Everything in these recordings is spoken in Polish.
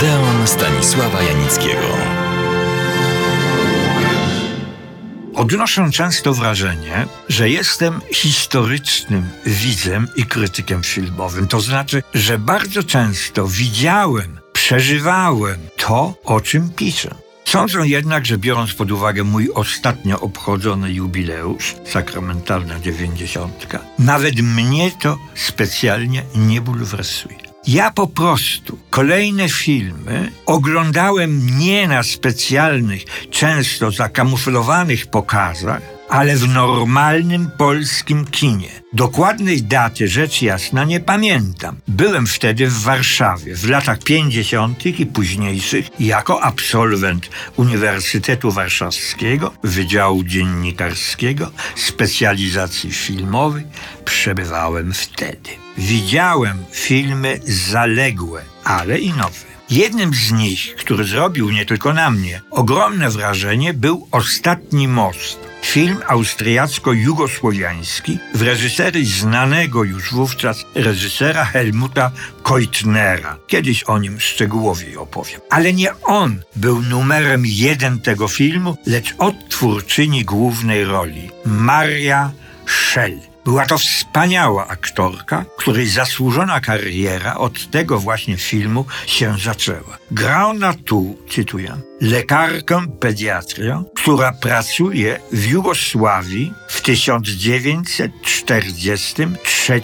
Odeon Stanisława Janickiego. Odnoszę często wrażenie, że jestem historycznym widzem i krytykiem filmowym. To znaczy, że bardzo często widziałem, przeżywałem to, o czym piszę. Sądzę jednak, że biorąc pod uwagę mój ostatnio obchodzony jubileusz, sakramentalna dziewięćdziesiątka, nawet mnie to specjalnie nie bulwersuje. Ja po prostu kolejne filmy oglądałem nie na specjalnych, często zakamuflowanych pokazach, ale w normalnym polskim kinie. Dokładnej daty rzecz jasna nie pamiętam. Byłem wtedy w Warszawie w latach 50. i późniejszych jako absolwent Uniwersytetu Warszawskiego, Wydziału Dziennikarskiego, specjalizacji filmowej. Przebywałem wtedy. Widziałem filmy zaległe, ale i nowe. Jednym z nich, który zrobił nie tylko na mnie ogromne wrażenie, był Ostatni Most Film austriacko-jugosłowiański w reżyserii znanego już wówczas reżysera Helmuta Keutnera. Kiedyś o nim szczegółowiej opowiem. Ale nie on był numerem jeden tego filmu, lecz odtwórczyni głównej roli Maria Schell. Była to wspaniała aktorka, której zasłużona kariera od tego właśnie filmu się zaczęła. Grała ona tu, cytuję, lekarkę pediatrię, która pracuje w Jugosławii w 1943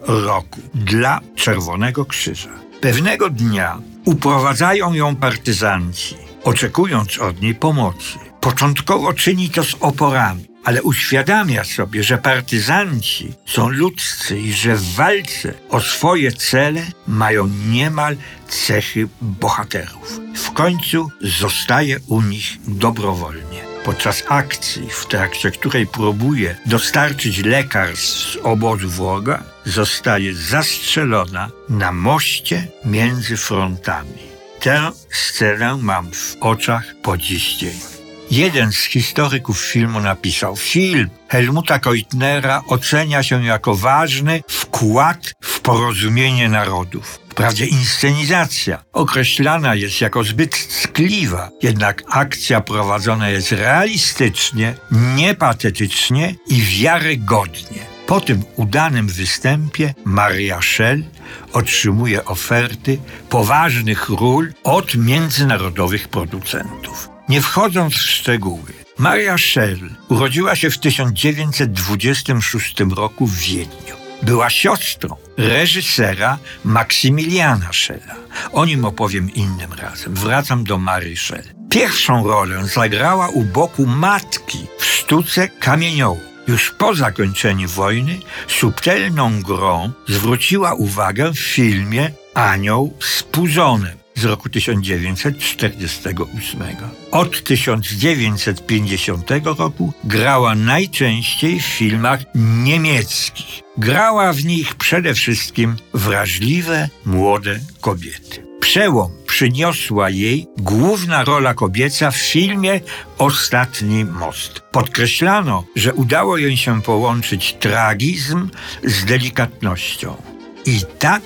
roku dla Czerwonego Krzyża. Pewnego dnia uprowadzają ją partyzanci, oczekując od niej pomocy. Początkowo czyni to z oporami ale uświadamia sobie, że partyzanci są ludzcy i że w walce o swoje cele mają niemal cechy bohaterów. W końcu zostaje u nich dobrowolnie. Podczas akcji, w trakcie której próbuje dostarczyć lekarstw z obozu wroga, zostaje zastrzelona na moście między frontami. Tę scenę mam w oczach po dziś dzień. Jeden z historyków filmu napisał: Film Helmuta Keutnera ocenia się jako ważny wkład w porozumienie narodów. Wprawdzie inscenizacja określana jest jako zbyt ckliwa, jednak akcja prowadzona jest realistycznie, niepatetycznie i wiarygodnie. Po tym udanym występie Maria Schell otrzymuje oferty poważnych ról od międzynarodowych producentów. Nie wchodząc w szczegóły, Maria Schell urodziła się w 1926 roku w Wiedniu. Była siostrą reżysera Maksymiliana Schella. O nim opowiem innym razem. Wracam do Marii Schell. Pierwszą rolę zagrała u boku matki w sztuce kamieniołu. Już po zakończeniu wojny subtelną grą zwróciła uwagę w filmie Anioł z Puzonem z roku 1948. Od 1950 roku grała najczęściej w filmach niemieckich. Grała w nich przede wszystkim wrażliwe, młode kobiety. Przełom przyniosła jej główna rola kobieca w filmie Ostatni Most. Podkreślano, że udało jej się połączyć tragizm z delikatnością. I tak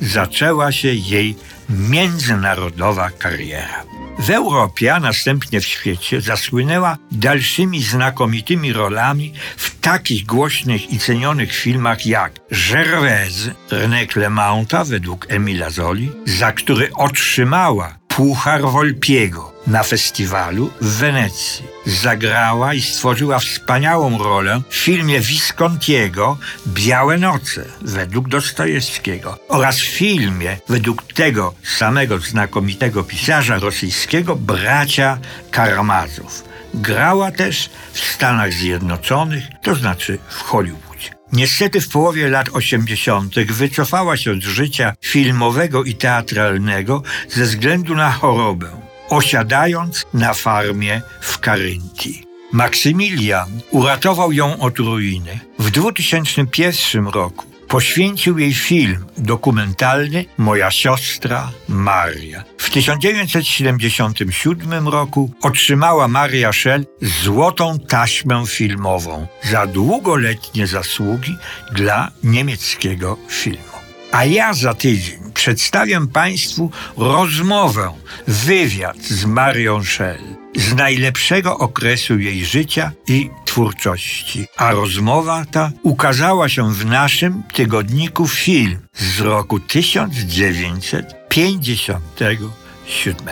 zaczęła się jej międzynarodowa kariera. W Europie, a następnie w świecie zasłynęła dalszymi znakomitymi rolami w takich głośnych i cenionych filmach jak Gervaise René Clementa według Emila Zoli, za który otrzymała Puchar Volpiego na festiwalu w Wenecji. Zagrała i stworzyła wspaniałą rolę w filmie Viscontiego Białe Noce według Dostojewskiego oraz w filmie według tego samego znakomitego pisarza rosyjskiego Bracia Karamazów. Grała też w Stanach Zjednoczonych, to znaczy w Hollywood. Niestety w połowie lat 80. wycofała się z życia filmowego i teatralnego ze względu na chorobę, osiadając na farmie w Karyntii. Maksymilian uratował ją od ruiny. W 2001 roku poświęcił jej film dokumentalny Moja siostra Maria. W 1977 roku otrzymała Maria Schell złotą taśmę filmową za długoletnie zasługi dla niemieckiego filmu. A ja za tydzień przedstawię Państwu rozmowę, wywiad z Marią Shell z najlepszego okresu jej życia i twórczości. A rozmowa ta ukazała się w naszym tygodniku Film z roku 1957.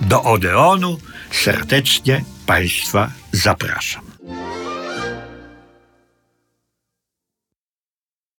Do Odeonu serdecznie Państwa zapraszam.